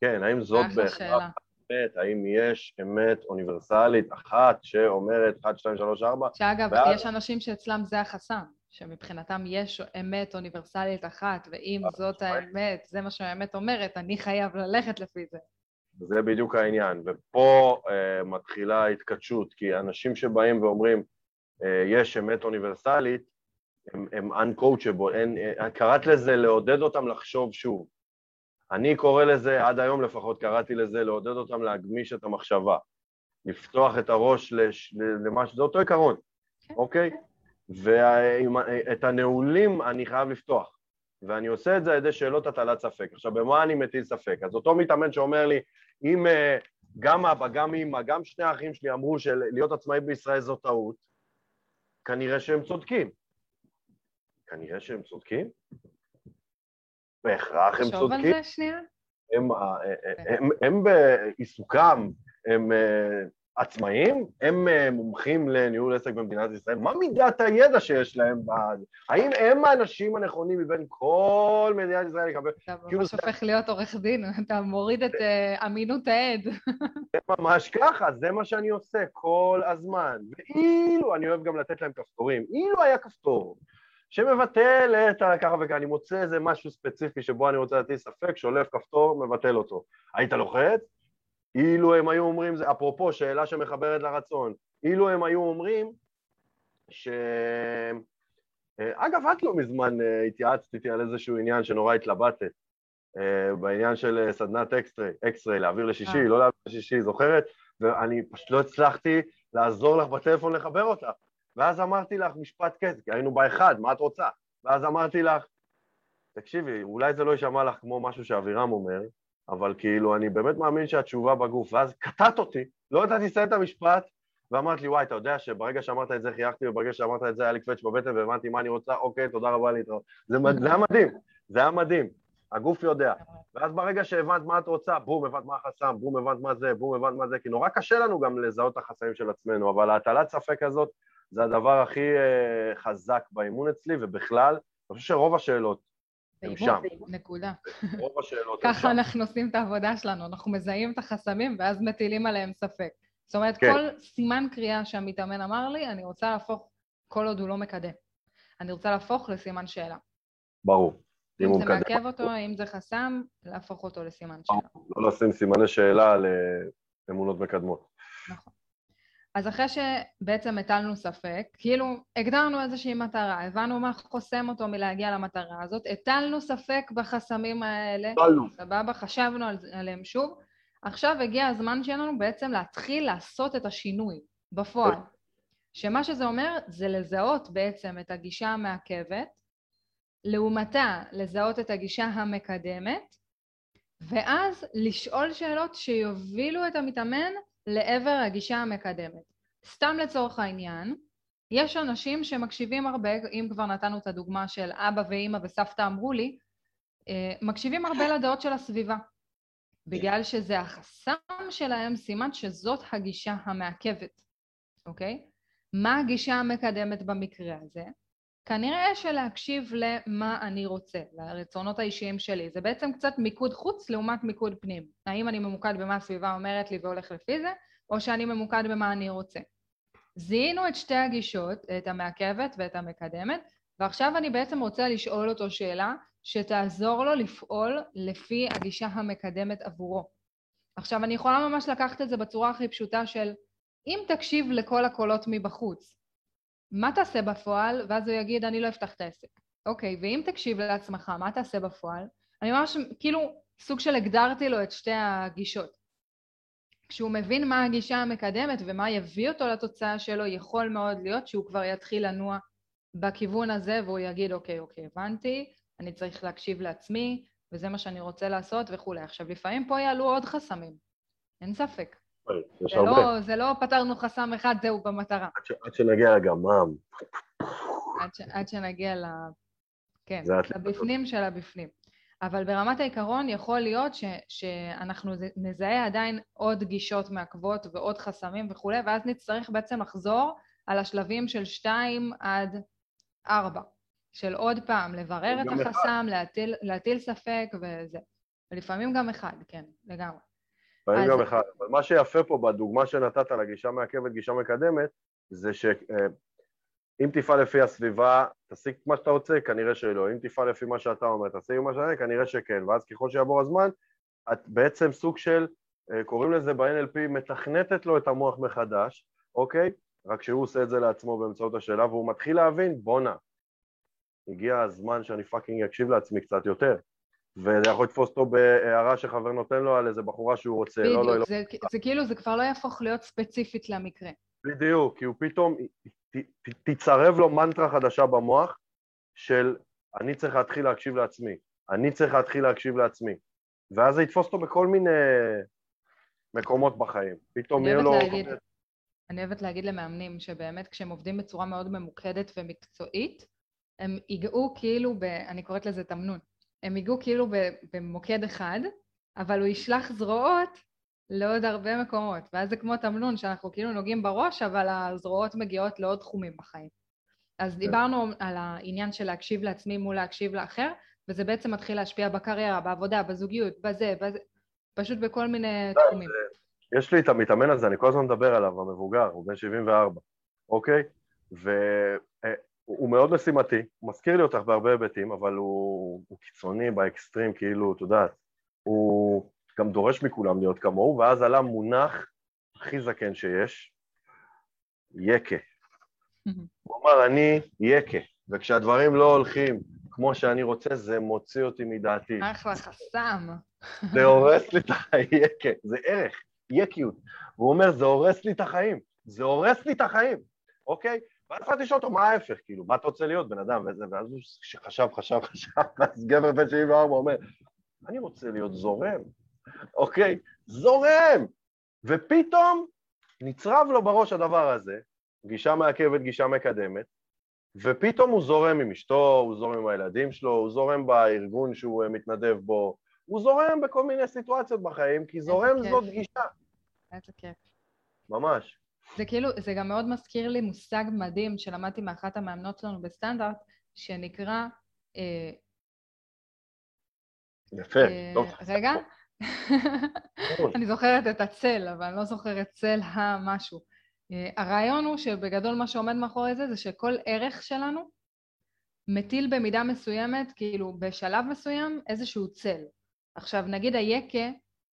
כן, האם זאת בהכרח האמת, האם יש אמת אוניברסלית אחת שאומרת 1, 2, 3, 4? שאגב, ואז... יש אנשים שאצלם זה החסם. שמבחינתם יש אמת אוניברסלית אחת, ואם זאת האמת, זה מה שהאמת אומרת, אני חייב ללכת לפי זה. זה בדיוק העניין, ופה uh, מתחילה ההתכתשות, כי אנשים שבאים ואומרים, uh, יש אמת אוניברסלית, הם, הם uncoachable, אין, uh, קראת לזה לעודד אותם לחשוב שוב. אני קורא לזה, עד היום לפחות קראתי לזה, לעודד אותם להגמיש את המחשבה, לפתוח את הראש לש, למה שזה אותו עיקרון, כן. אוקיי? Okay. ואת הנעולים אני חייב לפתוח, ואני עושה את זה על ידי שאלות הטלת ספק. עכשיו, במה אני מטיל ספק? אז אותו מתאמן שאומר לי, אם אה, גם אבא, גם אמא, גם שני האחים שלי אמרו שלהיות עצמאי בישראל זו טעות, כנראה שהם צודקים. כנראה שהם צודקים? בהכרח הם צודקים. תחשוב על זה שנייה. הם, אה, אה, הם, הם, הם בעיסוקם, הם עצמאים? הם אה, מומחים לניהול עסק במדינת ישראל? מה מידת הידע שיש להם? האם הם האנשים הנכונים מבין כל מדינת ישראל לקבל... אתה כאילו ממש הופך להיות עורך דין, אתה מוריד את אה, אמינות העד. זה ממש ככה, זה מה שאני עושה כל הזמן. ואילו, אני אוהב גם לתת להם כפתורים, אילו היה כפתור שמבטל את ככה וככה, אני מוצא איזה משהו ספציפי שבו אני רוצה להטיל ספק, שולף כפתור, מבטל אותו. היית לוחץ? אילו הם היו אומרים, אפרופו שאלה שמחברת לרצון, אילו הם היו אומרים ש... אה, אגב, את לא מזמן אה, התייעצת איתי על איזשהו עניין שנורא התלבטת, אה, בעניין של סדנת אקסטרי, אקסטרי, להעביר לשישי, לא להעביר לשישי, זוכרת? ואני פשוט לא הצלחתי לעזור לך בטלפון לחבר אותך. ואז אמרתי לך משפט קטע, כי היינו באחד, מה את רוצה? ואז אמרתי לך, תקשיבי, אולי זה לא יישמע לך כמו משהו שאבירם אומר, אבל כאילו, אני באמת מאמין שהתשובה בגוף. ואז קטעת אותי, לא ידעתי לסיים את המשפט, ואמרת לי, וואי, אתה יודע שברגע שאמרת את זה חייכתי, וברגע שאמרת את זה היה לי קווץ' בבטן והבנתי מה אני רוצה, אוקיי, תודה רבה להתראות. זה, זה היה מדהים, זה היה מדהים. הגוף יודע. ואז ברגע שהבנת מה את רוצה, בום, הבנת מה החסם, בום, הבנת מה זה, בום, הבנת מה זה, כי נורא קשה לנו גם לזהות את החסמים של עצמנו, אבל ההטלת ספק הזאת זה הדבר הכי uh, חזק באימון אצלי, ובכלל, אני חושב שרוב השאלות הם שם. נקודה. רוב השאלות הם שם. ככה אנחנו עושים את העבודה שלנו, אנחנו מזהים את החסמים ואז מטילים עליהם ספק. זאת אומרת, כן. כל סימן קריאה שהמתאמן אמר לי, אני רוצה להפוך, כל עוד הוא לא מקדם. אני רוצה להפוך לסימן שאלה. ברור. אם, אם זה מעכב אותו, אם זה חסם, להפוך אותו לסימן שאלה. לא לשים סימני שאלה לאמונות מקדמות. נכון. אז אחרי שבעצם הטלנו ספק, כאילו הגדרנו איזושהי מטרה, הבנו מה חוסם אותו מלהגיע למטרה הזאת, הטלנו ספק בחסמים האלה. סבבה, חשבנו על, עליהם שוב, עכשיו הגיע הזמן שלנו בעצם להתחיל לעשות את השינוי בפועל. שמה שזה אומר זה לזהות בעצם את הגישה המעכבת, לעומתה לזהות את הגישה המקדמת, ואז לשאול שאלות שיובילו את המתאמן לעבר הגישה המקדמת. סתם לצורך העניין, יש אנשים שמקשיבים הרבה, אם כבר נתנו את הדוגמה של אבא ואימא וסבתא אמרו לי, אה, מקשיבים הרבה לדעות של הסביבה. בגלל שזה החסם שלהם, סימן שזאת הגישה המעכבת, אוקיי? מה הגישה המקדמת במקרה הזה? כנראה שלהקשיב למה אני רוצה, לרצונות האישיים שלי. זה בעצם קצת מיקוד חוץ לעומת מיקוד פנים. האם אני ממוקד במה הסביבה אומרת לי והולך לפי זה, או שאני ממוקד במה אני רוצה. זיהינו את שתי הגישות, את המעכבת ואת המקדמת, ועכשיו אני בעצם רוצה לשאול אותו שאלה שתעזור לו לפעול לפי הגישה המקדמת עבורו. עכשיו, אני יכולה ממש לקחת את זה בצורה הכי פשוטה של אם תקשיב לכל הקולות מבחוץ, מה תעשה בפועל? ואז הוא יגיד, אני לא אפתח את העסק. אוקיי, ואם תקשיב לעצמך, מה תעשה בפועל? אני ממש, כאילו, סוג של הגדרתי לו את שתי הגישות. כשהוא מבין מה הגישה המקדמת ומה יביא אותו לתוצאה שלו, יכול מאוד להיות שהוא כבר יתחיל לנוע בכיוון הזה והוא יגיד, אוקיי, אוקיי, הבנתי, אני צריך להקשיב לעצמי, וזה מה שאני רוצה לעשות וכולי. עכשיו, לפעמים פה יעלו עוד חסמים, אין ספק. זה לא, זה לא פתרנו חסם אחד, זהו במטרה. עד, ש, עד שנגיע לגמם. עד, ש, עד שנגיע ל... כן, לבפנים של הבפנים. אבל ברמת העיקרון יכול להיות ש, שאנחנו נזהה עדיין עוד גישות מעכבות ועוד חסמים וכולי, ואז נצטרך בעצם לחזור על השלבים של שתיים עד ארבע. של עוד פעם, לברר את החסם, להטיל, להטיל ספק וזה. ולפעמים גם אחד, כן, לגמרי. לפעמים אז... גם אחד. אבל מה שיפה פה בדוגמה שנתת לגישה מעכבת, גישה מקדמת, זה שאם אה, תפעל לפי הסביבה, תשיג מה שאתה רוצה, כנראה שלא. אם תפעל לפי מה שאתה אומר, תשיג מה שאתה אומר, כנראה שכן. ואז ככל שיעבור הזמן, את בעצם סוג של, אה, קוראים לזה ב-NLP, מתכנתת לו את המוח מחדש, אוקיי? רק שהוא עושה את זה לעצמו באמצעות השאלה, והוא מתחיל להבין, בואנה, הגיע הזמן שאני fucking אקשיב לעצמי קצת יותר. וזה יכול לתפוס אותו בהערה שחבר נותן לו על איזה בחורה שהוא רוצה. בדיוק, לא, לא, זה, לא... זה כאילו, זה כבר לא יהפוך להיות ספציפית למקרה. בדיוק, כי הוא פתאום, ת, ת, תצרב לו מנטרה חדשה במוח של אני צריך להתחיל להקשיב לעצמי, אני צריך להתחיל להקשיב לעצמי. ואז זה יתפוס אותו בכל מיני מקומות בחיים. פתאום יהיה לו... להגיד, אני אוהבת להגיד למאמנים שבאמת כשהם עובדים בצורה מאוד ממוקדת ומקצועית, הם ייגעו כאילו ב... אני קוראת לזה תמנון. הם ייגעו כאילו במוקד אחד, אבל הוא ישלח זרועות לעוד הרבה מקומות. ואז זה כמו תמנון, שאנחנו כאילו נוגעים בראש, אבל הזרועות מגיעות לעוד תחומים בחיים. אז כן. דיברנו על העניין של להקשיב לעצמי מול להקשיב לאחר, וזה בעצם מתחיל להשפיע בקריירה, בעבודה, בזוגיות, בזה, בזה, פשוט בכל מיני תחומים. יש לי את המתאמן הזה, אני כל הזמן מדבר עליו, המבוגר, הוא בן 74, אוקיי? הוא מאוד משימתי, הוא מזכיר לי אותך בהרבה היבטים, אבל הוא, הוא קיצוני באקסטרים, כאילו, את יודעת, הוא גם דורש מכולם להיות כמוהו, ואז עלה מונח הכי זקן שיש, יקה. הוא אמר, אני יקה, וכשהדברים לא הולכים כמו שאני רוצה, זה מוציא אותי מדעתי. אחלה חסם. זה הורס לי את היקה, זה ערך, יקיות. והוא אומר, זה הורס לי את החיים, זה הורס לי את החיים, אוקיי? ואז התחלתי לשאול אותו, מה ההפך, כאילו, מה אתה רוצה להיות, בן אדם, וזה, ואז הוא חשב, חשב, חשב, ואז גבר בן 74 אומר, אני רוצה להיות זורם, אוקיי? זורם! ופתאום נצרב לו בראש הדבר הזה, גישה מעכבת, גישה מקדמת, ופתאום הוא זורם עם אשתו, הוא זורם עם הילדים שלו, הוא זורם בארגון שהוא אה, מתנדב בו, הוא זורם בכל מיני סיטואציות בחיים, כי זורם זאת גישה. איזה כיף. ממש. זה כאילו, זה גם מאוד מזכיר לי מושג מדהים שלמדתי מאחת המאמנות שלנו בסטנדרט, שנקרא... אה, יפה, אה, טוב. רגע. אני זוכרת את הצל, אבל אני לא זוכרת צל המשהו. אה, הרעיון הוא שבגדול מה שעומד מאחורי זה, זה שכל ערך שלנו מטיל במידה מסוימת, כאילו בשלב מסוים, איזשהו צל. עכשיו, נגיד היקה,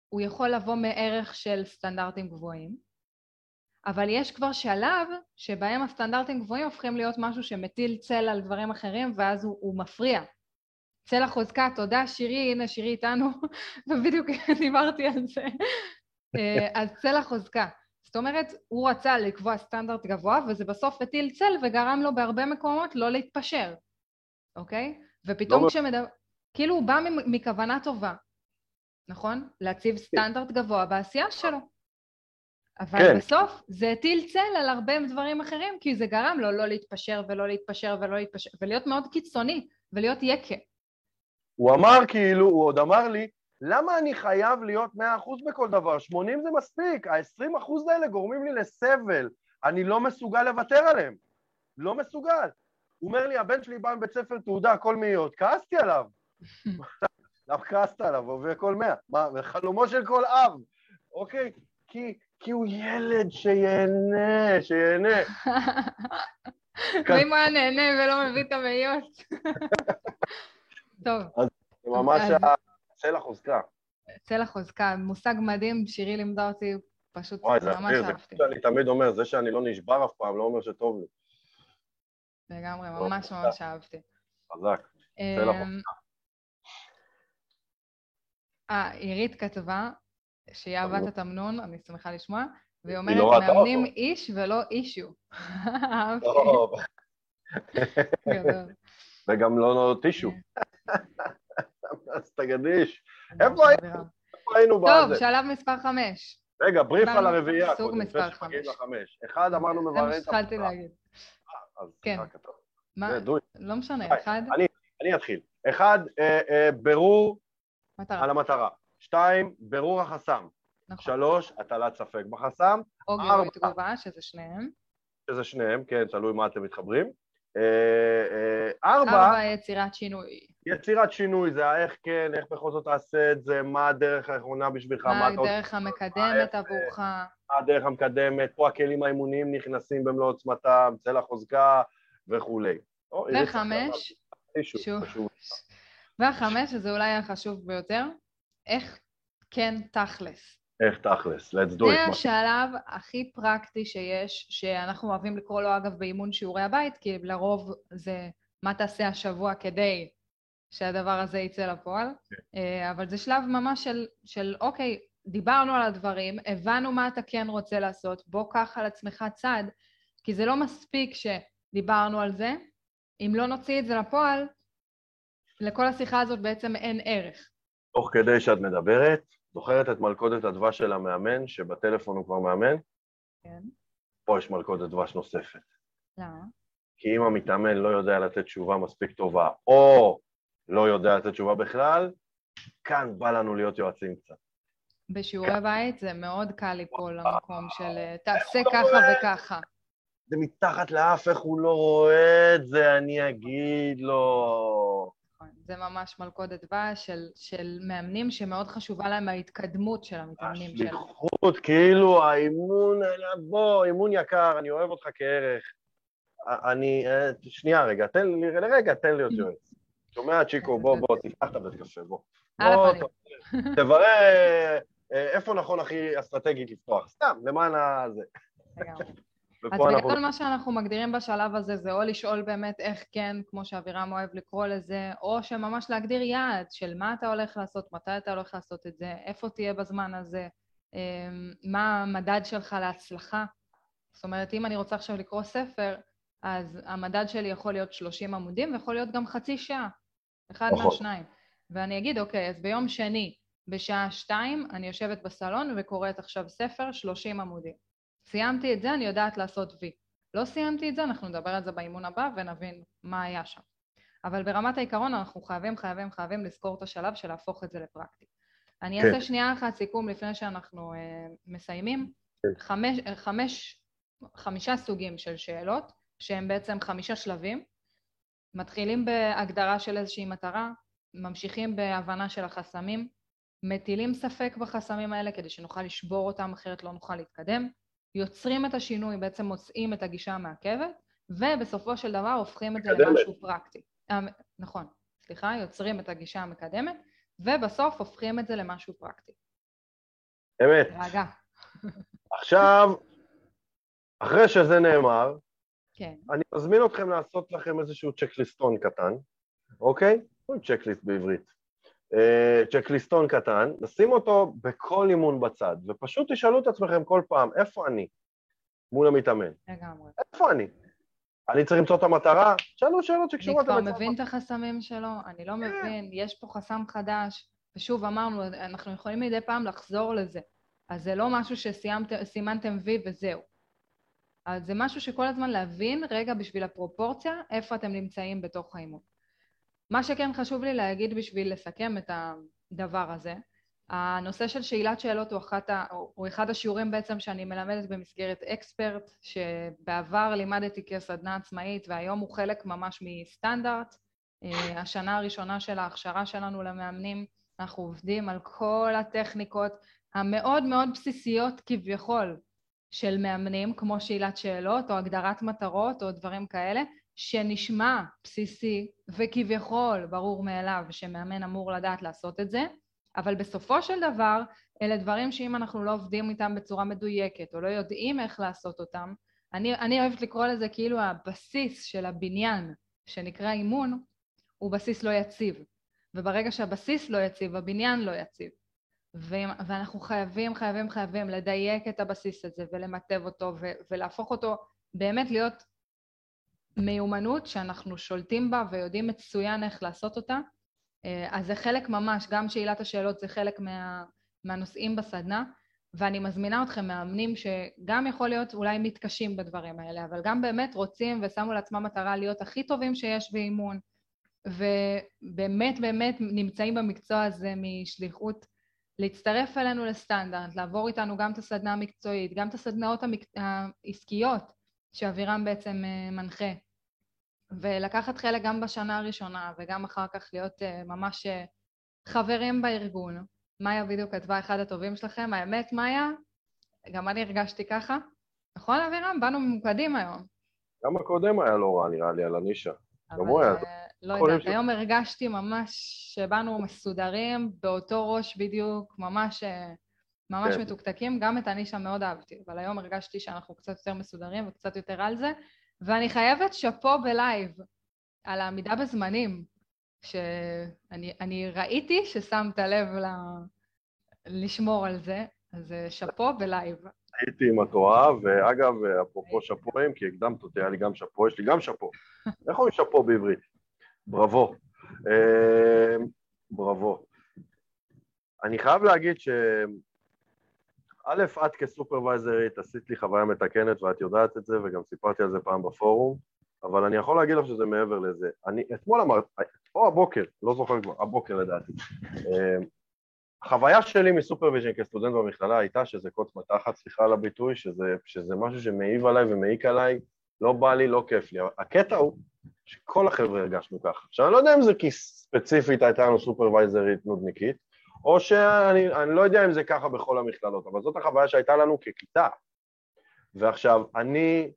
הוא יכול לבוא מערך של סטנדרטים גבוהים, אבל יש כבר שלב שבהם הסטנדרטים גבוהים הופכים להיות משהו שמטיל צל על דברים אחרים ואז הוא, הוא מפריע. צל החוזקה, תודה שירי, הנה שירי איתנו, ובדיוק דיברתי על זה. אה, אז צל החוזקה. זאת אומרת, הוא רצה לקבוע סטנדרט גבוה, וזה בסוף הטיל צל וגרם לו בהרבה מקומות לא להתפשר, אוקיי? ופתאום לא כשמדבר... כאילו הוא בא מכוונה טובה, נכון? להציב כן. סטנדרט גבוה בעשייה שלו. אבל כן. בסוף זה הטיל צל על הרבה דברים אחרים, כי זה גרם לו לא להתפשר ולא להתפשר ולא להתפשר, ולהיות מאוד קיצוני, ולהיות יקה. הוא אמר כאילו, הוא עוד אמר לי, למה אני חייב להיות 100% בכל דבר? 80 זה מספיק, ה-20% האלה גורמים לי לסבל, אני לא מסוגל לוותר עליהם. לא מסוגל. הוא אומר לי, הבן שלי בא עם בית ספר תעודה, הכל מאיות. כעסתי עליו. למה כעסת עליו? הוא עובר כל מאה. מה, חלומו של כל אב, אוקיי? כי, כי הוא ילד שיהנה, שיהנה. ואם הוא היה נהנה ולא מביא את המאיות. טוב. אז זה ממש הצלע חוזקה. צלע חוזקה, מושג מדהים, שירי לימדה אותי, פשוט וואי, זה ממש אדיר, זה אהבתי. כמו שאני תמיד אומר, זה שאני לא נשבר אף פעם, לא אומר שטוב לי. לגמרי, טוב, ממש. ממש אהבתי. חזק. צלע אמ, אה, עירית כתבה שהיא אהבה את התמנון, אני שמחה לשמוע, והיא אומרת, לא מאמנים אותו." איש ולא אישו. טוב, גדול. וגם לא לא טישו. כן. אז תגדיש. ממש איפה היינו טוב, בזה? שלב מספר חמש. רגע, בריף על הרביעייה, סוג מספר חמש. אחד, אמרנו זה מה מבררים את שהתחלתי המטרה. להגיד. אז כן. מה, זה. לא משנה, אחד, אני אתחיל. אחד, אה, אה, בירור. על המטרה. שתיים, בירור החסם. נכון. שלוש, הטלת ספק בחסם, או גירוי ארבע. תגובה, שזה שניהם. שזה שניהם, כן, תלוי מה אתם מתחברים. אה, אה, ארבע, ארבע, יצירת שינוי. יצירת שינוי, זה האיך כן, איך בכל זאת תעשה את זה, מה הדרך האחרונה בשבילך, מה מה אתה רוצה, הדרך המקדמת. עבורך. מה הדרך המקדמת, פה הכלים האימוניים נכנסים במלוא עוצמתם, צלע חוזקה וכולי. וחמש. והחמש, שזה אולי החשוב ביותר, איך כן תכלס. איך תכלס, let's do זה it. מה- השלב הכי פרקטי שיש, שאנחנו אוהבים לקרוא לו אגב באימון שיעורי הבית, כי לרוב זה מה תעשה השבוע כדי שהדבר הזה יצא לפועל, אה, אבל זה שלב ממש של, של אוקיי, דיברנו על הדברים, הבנו מה אתה כן רוצה לעשות, בוא קח על עצמך צעד, כי זה לא מספיק שדיברנו על זה, אם לא נוציא את זה לפועל, לכל השיחה הזאת בעצם אין ערך. תוך כדי שאת מדברת, זוכרת את מלכודת הדבש של המאמן, שבטלפון הוא כבר מאמן? כן. פה יש מלכודת דבש נוספת. למה? כי אם המתאמן לא יודע לתת תשובה מספיק טובה, או לא יודע לתת תשובה בכלל, כאן בא לנו להיות יועצים קצת. בשיעורי בית זה מאוד קל ליפול למקום של אה, תעשה לא ככה. וככה. זה מתחת לאף, איך הוא לא רואה את זה, אני אגיד לו. נכון. זה ממש מלכודת דבש של, של מאמנים שמאוד חשובה להם ההתקדמות של המתאמנים שלהם. השליחות, כאילו האימון, בוא, אימון יקר, אני אוהב אותך כערך. אני, אה, שנייה רגע, תן לי, לרגע, תן לי להיות יועץ. שומע, צ'יקו, בוא, בוא, תפתח את הבית קפה, בוא. בוא, תברר אה, איפה נכון הכי אסטרטגית לפתוח. סתם, למען הזה. לגמרי. אז ופה אנחנו... בגדול מה שאנחנו מגדירים בשלב הזה זה או לשאול באמת איך כן, כמו שאבירם אוהב לקרוא לזה, או שממש להגדיר יעד של מה אתה הולך לעשות, מתי אתה הולך לעשות את זה, איפה תהיה בזמן הזה, אמ, מה המדד שלך להצלחה. זאת אומרת, אם אני רוצה עכשיו לקרוא ספר, אז המדד שלי יכול להיות 30 עמודים ויכול להיות גם חצי שעה, אחד נכון. מהשניים. ואני אגיד, אוקיי, אז ביום שני, בשעה שתיים, אני יושבת בסלון וקוראת עכשיו ספר 30 עמודים. סיימתי את זה, אני יודעת לעשות וי. לא סיימתי את זה, אנחנו נדבר על זה באימון הבא ונבין מה היה שם. אבל ברמת העיקרון אנחנו חייבים, חייבים, חייבים לזכור את השלב של להפוך את זה לפרקטי. אני כן. אעשה שנייה אחת סיכום לפני שאנחנו אה, מסיימים. כן. חמש, אה, חמש, חמישה סוגים של שאלות, שהם בעצם חמישה שלבים. מתחילים בהגדרה של איזושהי מטרה, ממשיכים בהבנה של החסמים, מטילים ספק בחסמים האלה כדי שנוכל לשבור אותם, אחרת לא נוכל להתקדם, יוצרים את השינוי, בעצם מוצאים את הגישה המעכבת, ובסופו של דבר הופכים את זה מקדמת. למשהו פרקטי. אה, נכון, סליחה, יוצרים את הגישה המקדמת, ובסוף הופכים את זה למשהו פרקטי. אמת. רגע, עכשיו, אחרי שזה נאמר, כן, אני מזמין אתכם לעשות לכם איזשהו צ'קליסטון קטן, אוקיי? צ'קליסט בעברית. אה, צ'קליסטון קטן, נשים אותו בכל אימון בצד, ופשוט תשאלו את עצמכם כל פעם, איפה אני מול המתאמן? לגמרי. איפה אני? אני צריך למצוא את המטרה? שאלו שאלות אני שקשורות כבר למצוא מבין את החסמים שלו, אני לא מבין, יש פה חסם חדש, ושוב אמרנו, אנחנו יכולים מדי פעם לחזור לזה. אז זה לא משהו שסימנתם וי וזהו. אז זה משהו שכל הזמן להבין, רגע, בשביל הפרופורציה, איפה אתם נמצאים בתוך האימון. מה שכן חשוב לי להגיד בשביל לסכם את הדבר הזה, הנושא של שאלת שאלות הוא, אחת ה, הוא אחד השיעורים בעצם שאני מלמדת במסגרת אקספרט, שבעבר לימדתי כסדנה עצמאית והיום הוא חלק ממש מסטנדרט. אה, השנה הראשונה של ההכשרה שלנו למאמנים, אנחנו עובדים על כל הטכניקות המאוד מאוד בסיסיות כביכול של מאמנים, כמו שאלת שאלות או הגדרת מטרות או דברים כאלה, שנשמע בסיסי וכביכול ברור מאליו שמאמן אמור לדעת לעשות את זה, אבל בסופו של דבר אלה דברים שאם אנחנו לא עובדים איתם בצורה מדויקת או לא יודעים איך לעשות אותם, אני, אני אוהבת לקרוא לזה כאילו הבסיס של הבניין שנקרא אימון הוא בסיס לא יציב, וברגע שהבסיס לא יציב, הבניין לא יציב. ואנחנו חייבים, חייבים, חייבים לדייק את הבסיס הזה ולמטב אותו ולהפוך אותו באמת להיות מיומנות שאנחנו שולטים בה ויודעים מצוין איך לעשות אותה. אה, אז זה חלק ממש, גם שאלת השאלות זה חלק מה, מהנושאים בסדנה, ואני מזמינה אתכם, מאמנים שגם יכול להיות אולי מתקשים בדברים האלה, אבל גם באמת רוצים ושמו לעצמם מטרה להיות הכי טובים שיש באימון, ובאמת באמת נמצאים במקצוע הזה משליחות להצטרף אלינו לסטנדרט, לעבור איתנו גם את הסדנה המקצועית, גם את הסדנאות. העסקיות שאבירם בעצם אה, מנחה, ולקחת חלק גם בשנה הראשונה וגם אחר כך להיות אה, ממש אה, חברים בארגון. מאיה בדיוק כתבה אחד הטובים שלכם, האמת מאיה, גם אני הרגשתי ככה. נכון אבירם? באנו ממוקדים היום. גם הקודם היה לא רע נראה לי על הנישה. גם הוא היה... לא יודעת, היום הרגשתי ממש שבאנו מסודרים, באותו ראש בדיוק, ממש, ממש כן. מתוקתקים. גם את הנישה מאוד אהבתי, אבל היום הרגשתי שאנחנו קצת יותר מסודרים וקצת יותר על זה. ואני חייבת שאפו בלייב על העמידה בזמנים, שאני ראיתי ששמת לב ל... לשמור על זה, אז אה, שאפו בלייב. הייתי עם התואר, ואגב, אפרופו שאפואים, כי הקדמת אותי, היה לי גם שאפו, יש לי גם שאפו. איך אומרים שאפו בעברית? בראבו. אמ, בראבו. אני חייב להגיד ש... א', את כסופרוויזרית עשית לי חוויה מתקנת ואת יודעת את זה וגם סיפרתי על זה פעם בפורום, אבל אני יכול להגיד לך שזה מעבר לזה. אני אתמול אמרת, או הבוקר, לא זוכר כבר, הבוקר לדעתי. אמ, החוויה שלי מ supervision כסטודנט במכללה הייתה שזה קוץ מתחת, סליחה על הביטוי, שזה, שזה משהו שמעיב עליי ומעיק עליי, לא בא לי, לא כיף לי. הקטע הוא שכל החבר'ה הרגשנו ככה. עכשיו, אני לא יודע אם זה כי ספציפית הייתה לנו סופרוויזרית נודניקית, או שאני לא יודע אם זה ככה בכל המכללות, אבל זאת החוויה שהייתה לנו ככיתה. ועכשיו, אני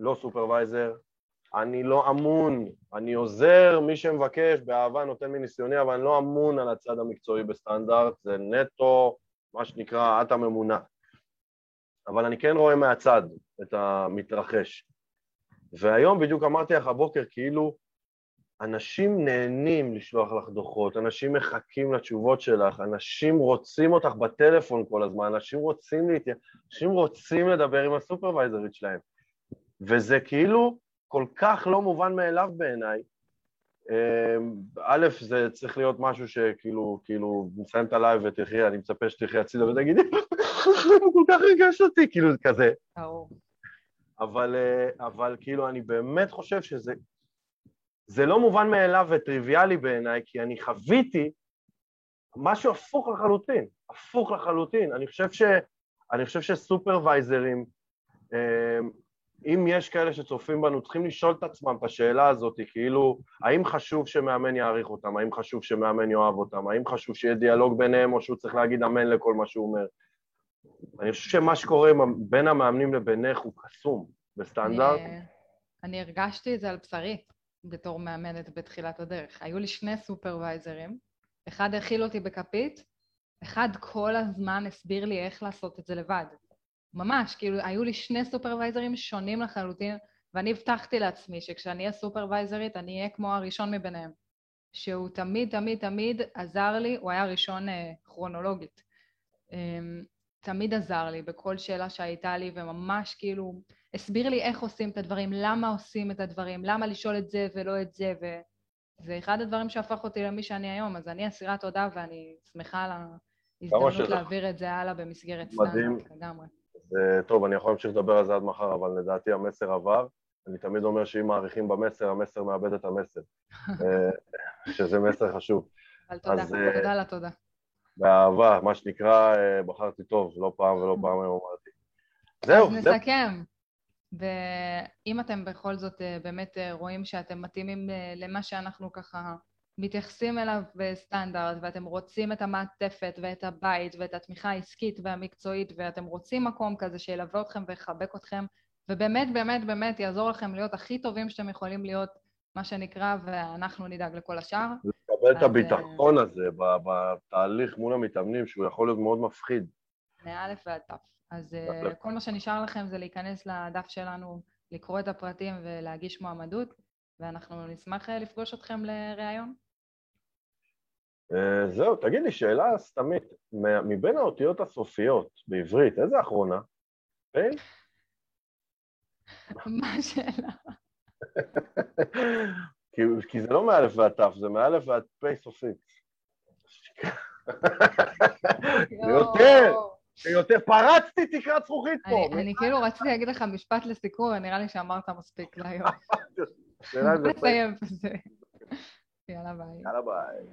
לא סופרוויזר, אני לא אמון, אני עוזר, מי שמבקש, באהבה נותן מניסיוני, אבל אני לא אמון על הצד המקצועי בסטנדרט, זה נטו, מה שנקרא, את הממונה. אבל אני כן רואה מהצד את המתרחש. והיום בדיוק אמרתי לך הבוקר, כאילו אנשים נהנים לשלוח לך דוחות, אנשים מחכים לתשובות שלך, אנשים רוצים אותך בטלפון כל הזמן, אנשים רוצים להתייע... אנשים רוצים לדבר עם הסופרוויזרית שלהם. וזה כאילו כל כך לא מובן מאליו בעיניי. אמ, א', זה צריך להיות משהו שכאילו, כאילו, נסיים את ה live ותקחי, אני מצפה שתקחי הצידה ותגידי, הוא כל כך ריגש אותי, כאילו, כזה. אבל, אה, אבל כאילו, אני באמת חושב שזה זה לא מובן מאליו וטריוויאלי בעיניי, כי אני חוויתי משהו הפוך לחלוטין, הפוך לחלוטין. אני חושב, ש, אני חושב שסופרוויזרים, אמ, אם יש כאלה שצופים בנו, צריכים לשאול את עצמם את השאלה הזאת, כאילו, האם חשוב שמאמן יעריך אותם, האם חשוב שמאמן יאהב אותם, האם חשוב שיהיה דיאלוג ביניהם, או שהוא צריך להגיד אמן לכל מה שהוא אומר. אני חושב שמה שקורה בין המאמנים לבינך הוא קסום, בסטנדרט. אני, אני הרגשתי את זה על בשרי. בתור מאמנת בתחילת הדרך. היו לי שני סופרוויזרים, אחד הכיל אותי בכפית, אחד כל הזמן הסביר לי איך לעשות את זה לבד. ממש, כאילו, היו לי שני סופרוויזרים שונים לחלוטין, ואני הבטחתי לעצמי שכשאני אהיה סופרוויזרית, אני אהיה כמו הראשון מביניהם. שהוא תמיד, תמיד, תמיד עזר לי, הוא היה ראשון אה, כרונולוגית. אה, תמיד עזר לי בכל שאלה שהייתה לי, וממש כאילו הסביר לי איך עושים את הדברים, למה עושים את הדברים, למה לשאול את זה ולא את זה, וזה אחד הדברים שהפך אותי למי שאני היום, אז אני אסירת תודה ואני שמחה על ההזדמנות להעביר את זה הלאה במסגרת סטנדרט לגמרי. זה, טוב, אני יכול להמשיך לדבר על זה עד מחר, אבל לדעתי המסר עבר. אני תמיד אומר שאם מעריכים במסר, המסר מאבד את המסר, אה, שזה מסר חשוב. אבל תודה, אז, תודה על התודה. באהבה, מה שנקרא, אה, בחרתי טוב, לא פעם ולא פעם היום אמרתי. זהו, אז. נסכם. ואם אתם בכל זאת אה, באמת אה, רואים שאתם מתאימים למה שאנחנו ככה מתייחסים אליו בסטנדרט, ואתם רוצים את המעטפת ואת הבית ואת התמיכה העסקית והמקצועית, ואתם רוצים מקום כזה שילווה אתכם ויחבק אתכם, ובאמת באמת באמת יעזור לכם להיות הכי טובים שאתם יכולים להיות, מה שנקרא, ואנחנו נדאג לכל השאר. לקבל את הביטחון הזה ב- בתהליך מול המתאמנים, שהוא יכול להיות מאוד מפחיד. מאלף ועד תף. אז אה. כל מה שנשאר לכם זה להיכנס לדף שלנו, לקרוא את הפרטים ולהגיש מועמדות, ואנחנו נשמח אה, לפגוש אתכם לראיון. אה, זהו, תגיד לי, שאלה סתמית, מבין האותיות הסופיות בעברית, איזה אחרונה? פ'? מה השאלה? כי, כי זה לא מאלף ועד ת', זה מאלף ועד פ' סופית. זה יותר, יותר, פרצתי תקרת זכוכית פה. אני- כאילו רציתי להגיד לך משפט לסיכום, נראה לי שאמרת מספיק להיום. נסיים בזה. יאללה ביי. יאללה ביי.